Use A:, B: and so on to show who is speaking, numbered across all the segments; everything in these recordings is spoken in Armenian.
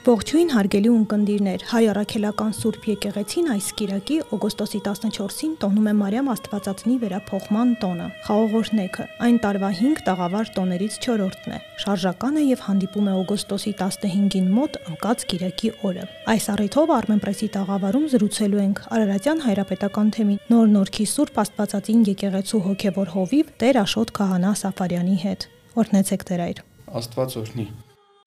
A: Ողջույն հարգելի ունկնդիրներ, Հայ Արաքելական Սուրբ Եկեղեցին այս Կիրակի օգոստոսի 14-ին տոնում է Մարիամ Աստվածածնի վերափոխման տոնը։ Խաղողորհնեքը այն տարվա 5 տաղավար տոներից 4-րդն է։ Շարժական է եւ հանդիպում է օգոստոսի 15-ին մոտ անկած Կիրակի օրը։ Այս առիթով Արմենպրեսի տաղավարում զրուցելու ենք Արարատյան հայրապետական թեմի Նոր Նորքի Սուրբ Աստվածածին եկեղեցու հոգևոր հովիվ Տեր Աշոտ Քահանա Սաֆարյանի հետ։ Օրհնեցեք Տեր այր։
B: Աստված օրհնի։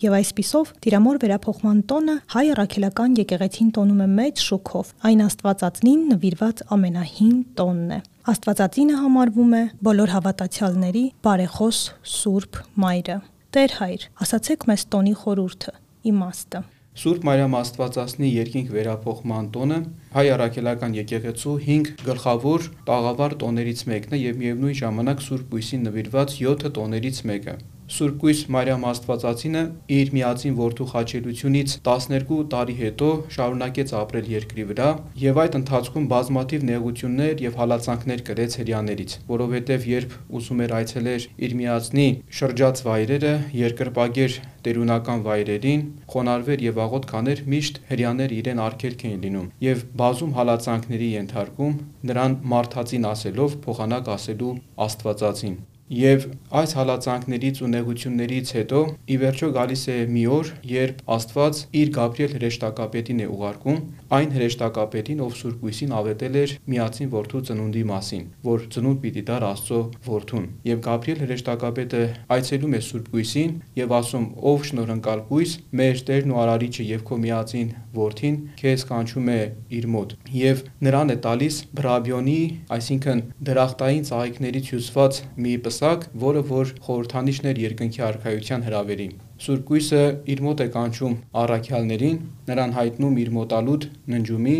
A: Եվ այսպիսով Տիրամոր վերափոխման տոնը հայ առաքելական եկեղեցին տոնում է մեծ շուքով։ Այն Աստվածածնին նվիրված ամենահին տոնն է։ Աստվածածինը համարվում է բոլոր հավատացյալների բարեխոս Սուրբ Մայրը։ Տեր հայր, ասացեք մեզ տոնի խորուրդը, իմաստը։
B: Սուրբ Մարիամ Աստվածածնի երկինք վերափոխման տոնը հայ առաքելական եկեղեցու 5 գլխավոր տաղավար տոներից մեկն է եւ միևնույն ժամանակ Սուրբ Բույսին նվիրված 7 տոներից մեկը։ Սուրկույս Մարյամ Աստվածածինը իր միածին որդու խաչելությունից 12 տարի հետո շարունակեց ապրել երկրի վրա եւ այդ ընթացքում բազմաթիվ նեղություններ եւ հալածանքներ կրեց հрьяաներից, որովհետեւ երբ ուզում էր այցելեր իր միածնի շրջած վայրերը, երկրպագեր տերունական վայրերին, խոնարհվեր եւ աղոտ կաներ միշտ հрьяաները իրեն արգելք էին լինում եւ բազում հալածանքների ենթարկում նրան մարդածին ասելով փոխանակ ասելու Աստվածածին Եվ այս հալածանքներից ու նեղություններից հետո ի վերջո գալիս է մի օր, երբ Աստված իր Գաբրիել հրեշտակապետին է ուղարկում, այն հրեշտակապետին, ով Սուրբ Գույսին ավետել էր միածին որդու ծնունդի մասին, որ ծնունդ պիտի դար Աստծո որդուն։ Եվ Գաբրիել հրեշտակապետը այցելում է Սուրբ Գույսին եւ ասում. «Ով շնորհընկալ Գույս, մեր Տերն ու Արարիչը եւ քո միածին որդին քեզ կանչում է իր մոտ»։ Եվ նրան է տալիս Բրաբիոնի, այսինքն դրախտային ծաղիկներից հյուսված մի տեսակ, որը որ խորհրդանիշն էր երկնքի արխայության հրավերի։ Սուրբ Գույսը իր մոտ է կանչում առաքյալներին, նրան հայտնում իր մոտալուտ ննջումի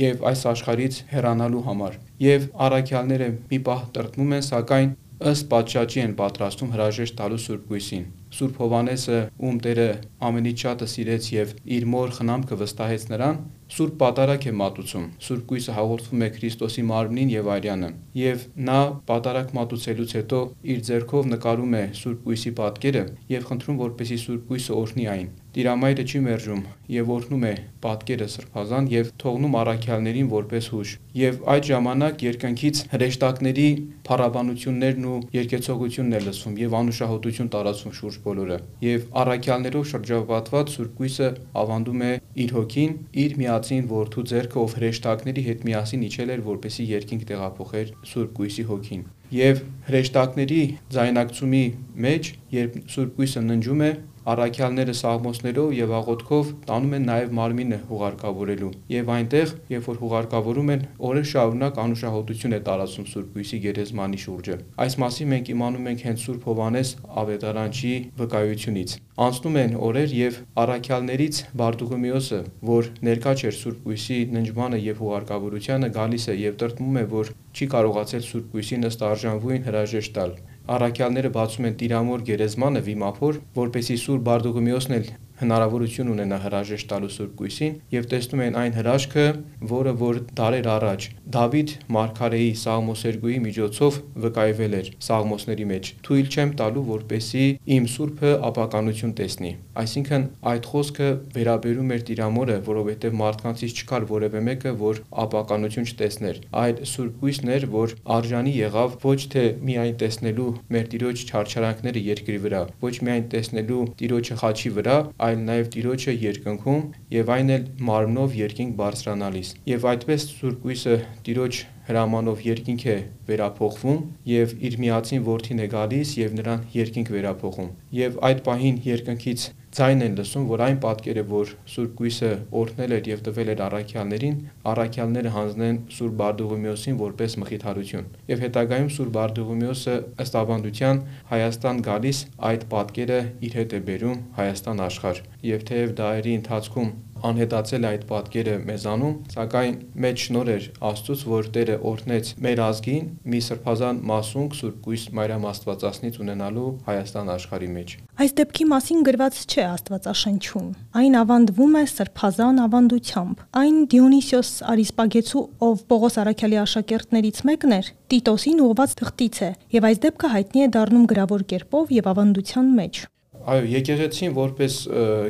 B: եւ այս աշխարից հեռանալու համար։ Եվ առաքյալները մի պահ տրտմում են, սակայն ըստ պատշաճի են պատրաստում հրաժեշտ տալու Սուրբ Գույսին։ Սուրբ Հովանեսը, ում Տերը ամենից շատը սիրեց եւ իր մոր խնամքը վստահեց նրան, Սուրբ պատարակ է մատուցում։ Սուրբ Գույսը հաղորդվում է Քրիստոսի մարմնին եւ արյանը, եւ նա պատարակ մատուցելուց հետո իր ձեռքով նկարում է Սուրբ Գույսի պատկերը եւ խնդրում, որպեսի Սուրբ Գույսը օրհնի այն։ Տիրամայրը չի մերժում եւ օրհնում է պատկերը սրբազան եւ թողնում առաքյալներին որպես հուշ։ Եվ այդ ժամանակ երկնքից հրեշտակների փառաբանություններն ու երկեցողությունն է լսվում եւ անուշահոտություն տարածվում շուրջ բոլորը։ Եվ առաքյալներով շրջապատված Սուրբ Գույսը ավանդում է իր հոգին, իր միածին որդու ձեռքը, ով հրեշտակների հետ միասին իջել էր, որպեսի երկինք տեղափոխեր Սուրբ Գույսի հոգին։ Եվ հրեշտակների ձայնակցումի մեջ, երբ Սուրբ Գույսը ննջում է, Առաքյալները սաղմոսներով եւ աղոթքով տանում են նաեւ մարմինը հուղարկավորելու եւ այնտեղ, երբ որ հուղարկավորում են, օրեր շարունակ անուշահոտություն է տարածում Սուրբ Հույսի գերեզմանի շուրջը։ Այս մասին մենք իմանում ենք հենց Սուրբ Հովանես Ավետարանչի վկայությունից։ Անցնում են օրեր եւ առաքյալներից Բարդուղիմեոսը, որ ներկա չէր Սուրբ Հույսի ննջմանը եւ հուղարկավորությանը, գալիս է եւ տրտմում է, որ չի կարողացել Սուրբ Հույսին ըստ արժանվույն հրաժեշտ տալ առաքյալները բացում են Տիրամոր գերեզմանը վիմափոր, որպեսի Սուրբ Բարդուղիմեոսն էլ հնարավորություն ունենա հրաժեշտ տալու Սուրբ Գույսին եւ տեսնում են այն հրաշքը, որը որ դարեր առաջ Դավիթ Մարգարեի Սաղմոսերգուի միջոցով վկայվել էր Սաղմոսների մեջ։ Թույլ չեմ տալու, որպեսի իմ Սուրբը ապականություն տեսնի։ Այսինքն այդ խոսքը վերաբերում էր Տիրամորը, որովհետեւ մարդկանցից չկար որևէ մեկը, որ ապականություն չտեսներ։ Այդ Սուրբ Գույսն էր, որ արժանի եղավ ոչ թե միայն տեսնելու մեր Տիրոջ չարչարանքները երկրի վրա, ոչ միայն տեսնելու Տիրոջը խաչի վրա, այլ այլ նաև Տիրոջը երկնքում եւ այն էլ մարմնով երկինք բարձրանալիս։ Եվ այդպես Սուրբ Գույսը Տիրոջ հրամանով երկինք է վերափոխվում եւ իր միածին որդին է գալիս եւ նրան երկինք վերափոխում։ Եվ այդ պահին երկնքից ձայն են լսում, որ այն պատկերը, որ Սուրբ Գույսը օրհնել էր եւ տվել էր առաքյալներին, առաքյալները հանձնեն Սուրբ Բարդուղիմեոսին որպես մխիթարություն։ Եվ հետագայում Սուրբ Բարդուղիմեոսը ըստ ավանդության Հայաստան գալիս այդ պատկերը իր հետ է բերում Հայաստան աշխարհ։ Եվ թեև դարերի ընթացքում անհետացել այդ պատկերը մեզանում, սակայն մեծ շնոր էր Աստծուց, որ Տերը օրհնեց մեր ազգին մի սրբազան մասունք Սուրբ Գույս Մարիամ Աստվածածնից ունենալու Հայաստան աշխարհի մեջ։
A: Այս դեպքի մասին գրված չէ Աստվածաշնչում։ Այն ավանդվում է սրբազան ավանդությամբ։ Այն Դիոնիսիոս Արիսպագեցու, ով Պողոս Արաքյալի աշակերտներից մեկն էր, Տիտոսին ուղված թղթից է, եւ այս դեպքը հայտնի է դառնում գրավոր կերպով եւ ավանդության մեջ։
B: Այո, եկեղեցին որպես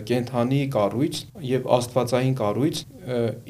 B: կենթանի կառույց եւ աստվածային կառույց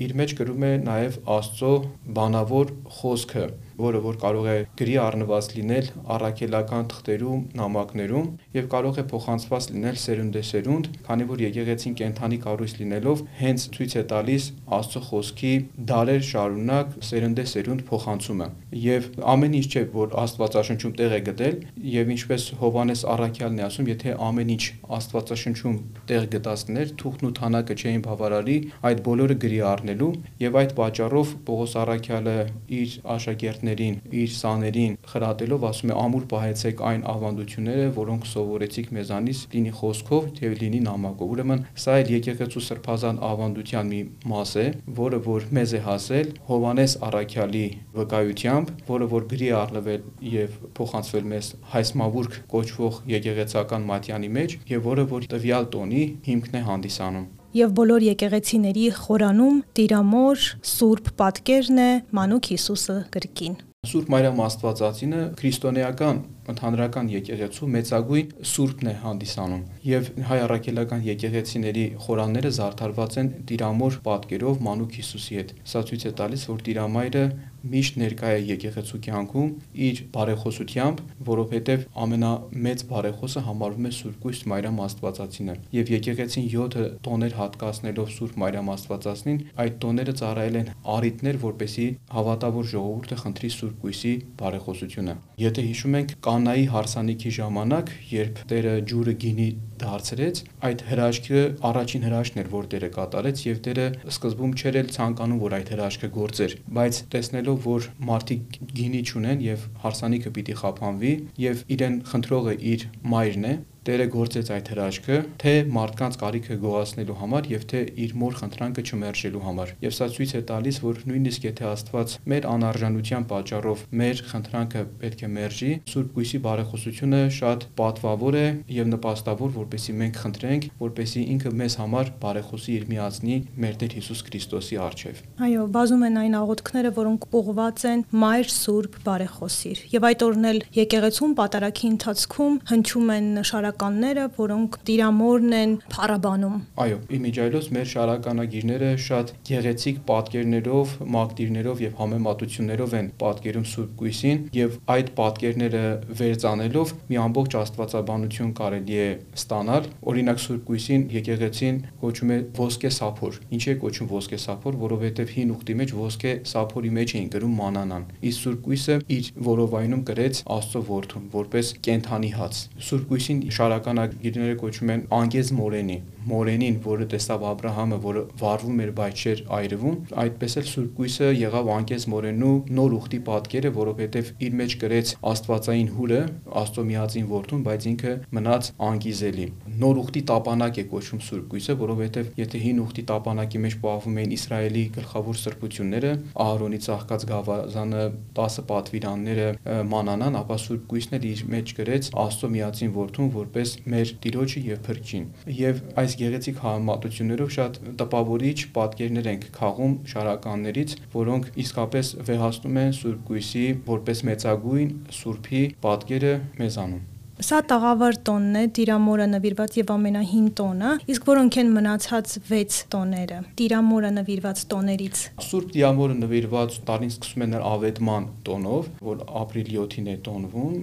B: իր մեջ կրում է նաեւ Աստծո բանավոր խոսքը որը որ կարող է գրի առնված լինել առաքելական թղթերում, նամակներում եւ կարող է փոխանցված լինել սերունդեսերունդ, քանի որ եկեղեցին կենթանի կառույց լինելով հենց ցույց է տալիս Աստծո խոսքի դարեր շարունակ սերունդեսերունդ փոխանցումը։ Եվ ամեն ինչ չէ, որ Աստվածաշնչում տեղ է գտել, եւ ինչպես Հովանես Առաքյալն է ասում, եթե ամեն ինչ Աստվածաշնչում տեղ գտածներ, թուղթն ու թանակը չէին բավարարի այդ բոլորը գրի առնելու, եւ այդ պատճառով Պողոս Առաքյալը իր աշակերտներին ուսուցիչներին, իր սաներին խրատելով ասում է ամուր պահեցեք այն ավանդությունները, որոնք սովորեցիք մեզանից, լինի խոսքով եւ լինի նամակով։ Ուրեմն սա էլ եկեղեցու սրբազան ավանդության մի մաս է, որը որ մեզ է հասել Հովանես Արաքյալի վկայությամբ, որը որ գրի առնվել եւ փոխանցվել մեզ հայսմավուրք կոչվող եկեղեցական մատյանի մեջ եւ որը որ տվյալ տոնի հիմքն է հանդիսանում
A: եւ բոլոր եկեղեցիների խորանում Տիրամոր Սուրբ պատկերն է Մանուկ Հիսուսը գրքին։
B: Սուրբ Մարիամ Աստվածածինը քրիստոնեական ընդհանրական եկեղեցու մեծագույն սուրբն է հանդիսանում եւ հայ առաքելական եկեղեցիների խորանները զարդարված են Տիրամոր պատկերով Մանուկ Հիսուսի հետ։ Սա ցույց է տալիս, որ Տիրամայրը միշտ ներկա է եկեղեցու կյանքում իր բարեխոսությամբ, որովհետև ամենամեծ բարեխոսը համարվում է Սուրբ Կույս Մարիամ Աստվածածինը։ Եվ եկեղեցին 7 տոներ հատկացնելով Սուրբ Մարիամ Աստվածածնին, այդ տոները ծառայել են արիտներ, որպեսի հավատավոր ժողովուրդը խնդրի Սուրբ Կույսի բարեխոսությունը։ Եթե հիշում ենք Կանայի հարսանիքի ժամանակ, երբ Տերը ջուրը գինի դարձրեց, այդ հրաշքը առաջին հրաշքն էր, որ Տերը կատարեց եւ Տերը սկզբում չէր էլ ցանկանում, որ այդ հրաշքը գործեր, բայց տեսնելով, որ մարդիկ գինի չունեն եւ հարսանիքը պիտի խափանվի եւ իրեն խնդրողը իր մայրն է, Տերը գործեց այդ հրաշքը, թե մարդկանց կարիքը գոհացնելու համար եւ թե իր մոր խնդրանքը չմերժելու համար։ Եվ սա ցույց է տալիս, որ նույնիսկ եթե Աստված մեր անարժանության պատճառով մեր խնդրանքը պետք է մերժի, Սուրբ Գույսի բարեխոսությունը շատ պատվավոր է եւ նպաստավոր, որպեսի մենք խնդրենք, որպեսի ինքը մեզ համար բարեխոսի իր միածնի մեր Տեր Հիսուս Քրիստոսի առջև։
A: Այո, բազում են այն աղոթքները, որոնք ուղղված են Մայր Սուրբ բարեխոսիր։ Եվ այդ օրն էլ եկեղեցում պատարակի ընթացքում հնչում են շարակ շարականները, որոնք տիրամորն են փառաբանում։
B: Այո, իմիջայլոց մեր շարականագիրները շատ գեղեցիկ պատկերներով, մակտիրներով եւ համեմատություններով են պատկերում Սուրբ Գույսին եւ այդ պատկերները վերցանելով մի ամբողջ աստվածաբանություն կարելի է ստանալ։ Օրինակ Սուրբ Գույսին եկեղեցին կոչում է ոսկե սափոր։ Ինչ է կոչում ոսկե սափոր, որովհետեւ հին ուխտի մեջ ոսկե սափորի մեջ էին գրում մանանան։ Իսկ Սուրբ Գույսը իր որովայնում գրեց Աստծո որդուն որպես կենթանի հաց։ Սուրբ Գույսին շարականագիրները կոչում են անգեզ մորենի մորենին, որը տեսավ Աբ รา համը, որը վառվում էր, բայց չէր այրվում, այդպես էլ Սուրբ Գույսը եղավ անկես մորենու նոր ուխտի պատկերը, որովհետև իր մեջ գրեց Աստվածային հուրը, Աստծո միածին որդուն, բայց ինքը մնաց անկիզելի։ Նոր ուխտի տապանակ է կոչվում Սուրբ Գույսը, որովհետև եթե հին ուխտի տապանակի մեջ պահվում էին Իսրայելի գլխավոր սրբությունները, Ահարոնի ցաղկած գավազանը, 10 պատվիրանները, մանանան, ապա Սուրբ Գույսն էլ իր մեջ գրեց Աստծո միածին որդուն, որպես մեր Տիրոջը եւ Փրկին։ Եվ այս գեղեցիկ համատություններով շատ տպավորիչ պատկերներ ենք քաղում շարականներից, որոնք իսկապես վեհացնում են Սուրբ Գույսի որպես մեծագույն Սուրբի պատկերը մեզանում։
A: Սա տաղավար տոնն է, Տիրամորը նվիրված եւ ամենահին տոնը, իսկ որոնք են մնացած 6 տոները։ Տիրամորը նվիրված տոներից։
B: Սուրբ Տիրամորը նվիրված տարին սկսում է նրա ավետման տոնով, որ ապրիլի 7-ին է տոնվում,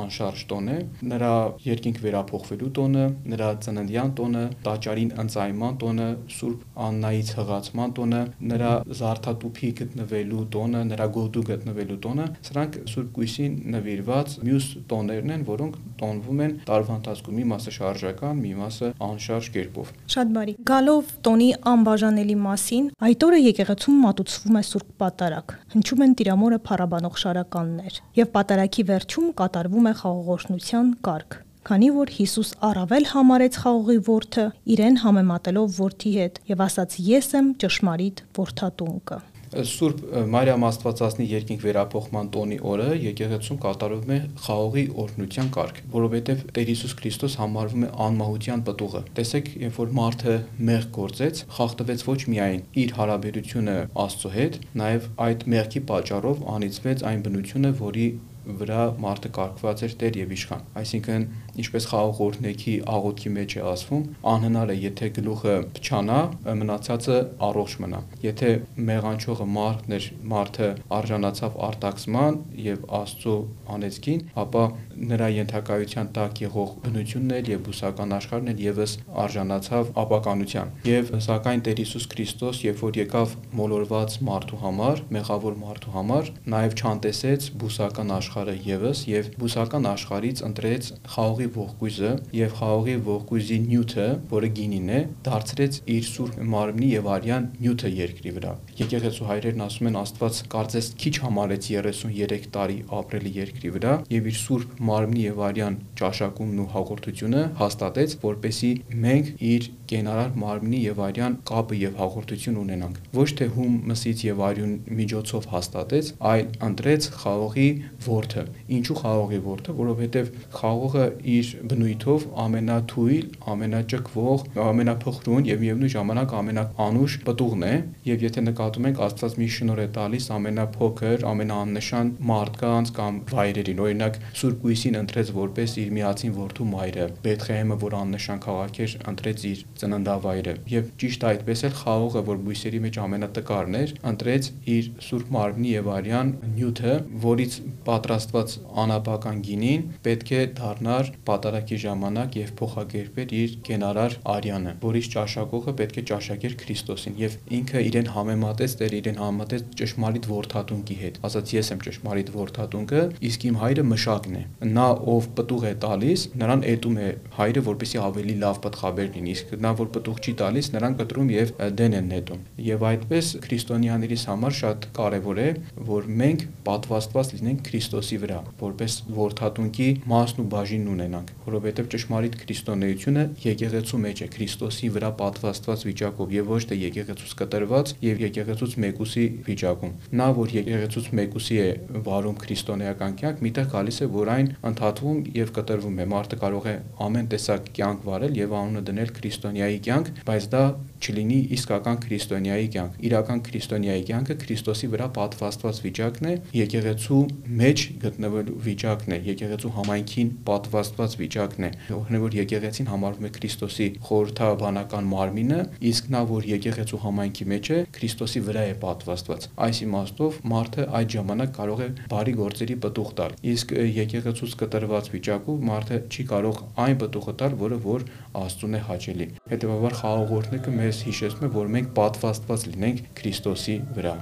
B: անշարժ տոն է։ Նրա երկինք վերափոխվելու տոնը, նրա ծննդյան տոնը, տաճարին ընծայման տոնը, Սուրբ Աննայից հղացման տոնը, նրա զարթատուփի գտնվելու տոնը, նրա գոտու գտնվելու տոնը, սրանք Սուրբ Գույսին նվիրված մյուս տոներն են, որոնք տոնվում են տարվա ընթացքում, մի մասը շարժական, մի մասը անշարժ կերպով։
A: Շատ բարի։ Գալով տոնի անբաժանելի մասին, այդ օրը եկեղեցում մատուցվում է Սուրբ Պատարագ։ Հնչում են Տիրամորը փառաբանող շարականներ, եւ պատարագի վերջում կատարվում է խաղողոշնության կարգ քանի որ Հիսուս առավել համարեց խաղողի որդը, իրեն համեմատելով որդի հետ, եւ ասաց՝ «Ես եմ ճշմարիտ որդատունկը»։
B: Սուրբ Մարիամ Աստվածածնի երկինք վերափոխման տոնի օրը եկեղեցում կատարվում է խաղողի օրհնության կարգ, որովհետև Տեր Հիսուս Քրիստոս համարվում է անմահության պտուղը։ Տեսեք, երբ որ մարդը մեղ գործեց, խախտվեց ոչ միայն իր հարաբերությունը Աստծո հետ, նաև այդ մեղքի պատճառով անիծվեց այն բնությունը, որի վրա մարդը կարգված էր Տեր եւ Իշխան։ Այսինքն ինչպես խաղող օրհնեքի աղոթքի մեջ է ասվում, անհնար է, եթե գլուխը փչանա, մնացածը առողջ մնա։ Եթե մեղանչողը մարդն էր, մարդը արժանացավ արտաքսման եւ Աստծո անեծքին, ապա նրա ենթակայության տակ եղող բնությունն էլ եւ բուսական աշխարհն էլ եւս արժանացավ ապականության։ Եվ սակայն Տեր Հիսուս Քրիստոս, երբ որ եկավ մոլորված մարդու համար, մեղավոր մարդու համար, նաեւ չանտեսեց բուսական աշխարհը եւս եւ բուսական աշխարից ընտրեց խաղողի ողկույզը եւ խաղողի ողկույզի նյութը, որը գինին է, դարձրեց իր սուրբ մարմնի եւ արյան նյութը երկրի վրա։ Եկեղեցու հայրերն ասում են Աստված կարծես քիչ համարեց 33 տարի ապրելի երկրի վրա եւ իր սուրբ մարմնի եւ արյան ճաշակումն ու հաղորդությունը հաստատեց, որպեսի մենք իր կենարար մարմնի եւ արյան կապը եւ հաղորդություն ունենանք։ Ոչ թե հում մսից եւ արյուն միջոցով հաստատեց, այլ ընտրեց խաղողի ворթը։ Ինչու խաղողի ворթը, որովհետեւ խաղողը իր բնույթով ամենաթույլ, ամենաճկվող, ամենափխրուն եւ միևնույն ժամանակ ամենաանուշ պտուղն է, եւ եթե նկատում ենք Աստված մի շնոր է տալիս ամենափոքր, ամենաաննշան մարդկանց կամ վայրերին, օրինակ Սուրբ Գույսին ընտրեց որպես իր իր միածին որդու մայրը, Բեթլեհեմը, որ աննշան քաղաք էր, ընտրեց իր ծննդավայրը։ Եվ ճիշտ այդպես էլ խաղողը, որ բույսերի մեջ ամենատկարն էր, ընտրեց իր Սուրբ Մարմնի եւ Արյան նյութը, որից պատրաստված անաբական գինին պետք է դառնար պատարակի ժամանակ եւ փոխակերպեր իր գենարար Արյանը, որից ճաշակողը պետք է ճաշակեր Քրիստոսին եւ ինքը իրեն համեմատեց Տեր իրեն համեմատեց ճշմարիտ որդաթունկի հետ։ Ասաց ես եմ ճշմարիտ որդաթունկը, իսկ իմ հայրը մշակն է։ Նա ով պտուղ է տալիս, նրան ետում է հայրը, որպեսի ավելի լավ պատխաբեր լինի, իսկ նա որ պտուղ չի տալիս, նրան կտրում եւ դեն են նետում։ Եվ այդպես քրիստոնյաներիս համար շատ կարեւոր է, որ մենք պատվաստված լինենք Քրիստոսի վրա, որպես որդատունքի մասն ու բաժինն ունենանք, որովհետեւ ճշմարիտ քրիստոնեությունը եկեղեցու մեջ է Քրիստոսի վրա պատվաստված վիճակով եւ ոչ թե եկեղեցուց կտրված եւ եկեղեցուց մեկուսի վիճակում։ Նա որ եկեղեցուց մեկուսի է վարում քրիստոնեական կյանք, միտեղ գալիս է, որ այն ընդհատվում եւ կտ կտրվում է։ Մարդը կարող է ամեն տեսակ կյանք վարել եւ անունը դնել քրիստոնյայի կյանք, բայց դա չլինի իսկական քրիստոնյայի կյանք։ Իրական քրիստոնյայի կյանքը Քրիստոսի վրա պատվաստված վիճակն է, եկեղեցու մեջ գտնվելու վիճակն է, եկեղեցու համայնքին պատվաստված վիճակն է։ Օրինակ որ եկեղեցին համարվում է Քրիստոսի խորհրդաբանական մարմինը, իսկ նա որ եկեղեցու համայնքի մեջ է, Քրիստոսի վրա է պատվաստված։ Այս իմաստով մարդը այդ ժամանակ կարող է բարի գործերի պտուղ տալ։ Իսկ եկեղեցուց կտրված վիճակում մարդը չի կարող այն պտուղը տալ, որը որ Աստծուն է հաճելի։ Հետևաբար խաղաղորդնեկը մեզ հիշեցնում է, որ մենք պատվաստված լինենք Քրիստոսի վրա։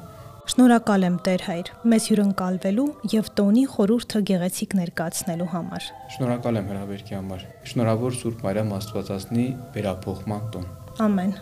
A: Շնորհակալ եմ Տեր հայր, մեզ հյուրընկալվելու եւ տոնի խորուրդը գեղեցիկ ներկայացնելու համար։
B: Շնորհակալ եմ հրավերքի համար։ Շնորհավոր Սուրբ Մարիամ Աստվածածնի վերապոխման տոն։
A: Ամեն։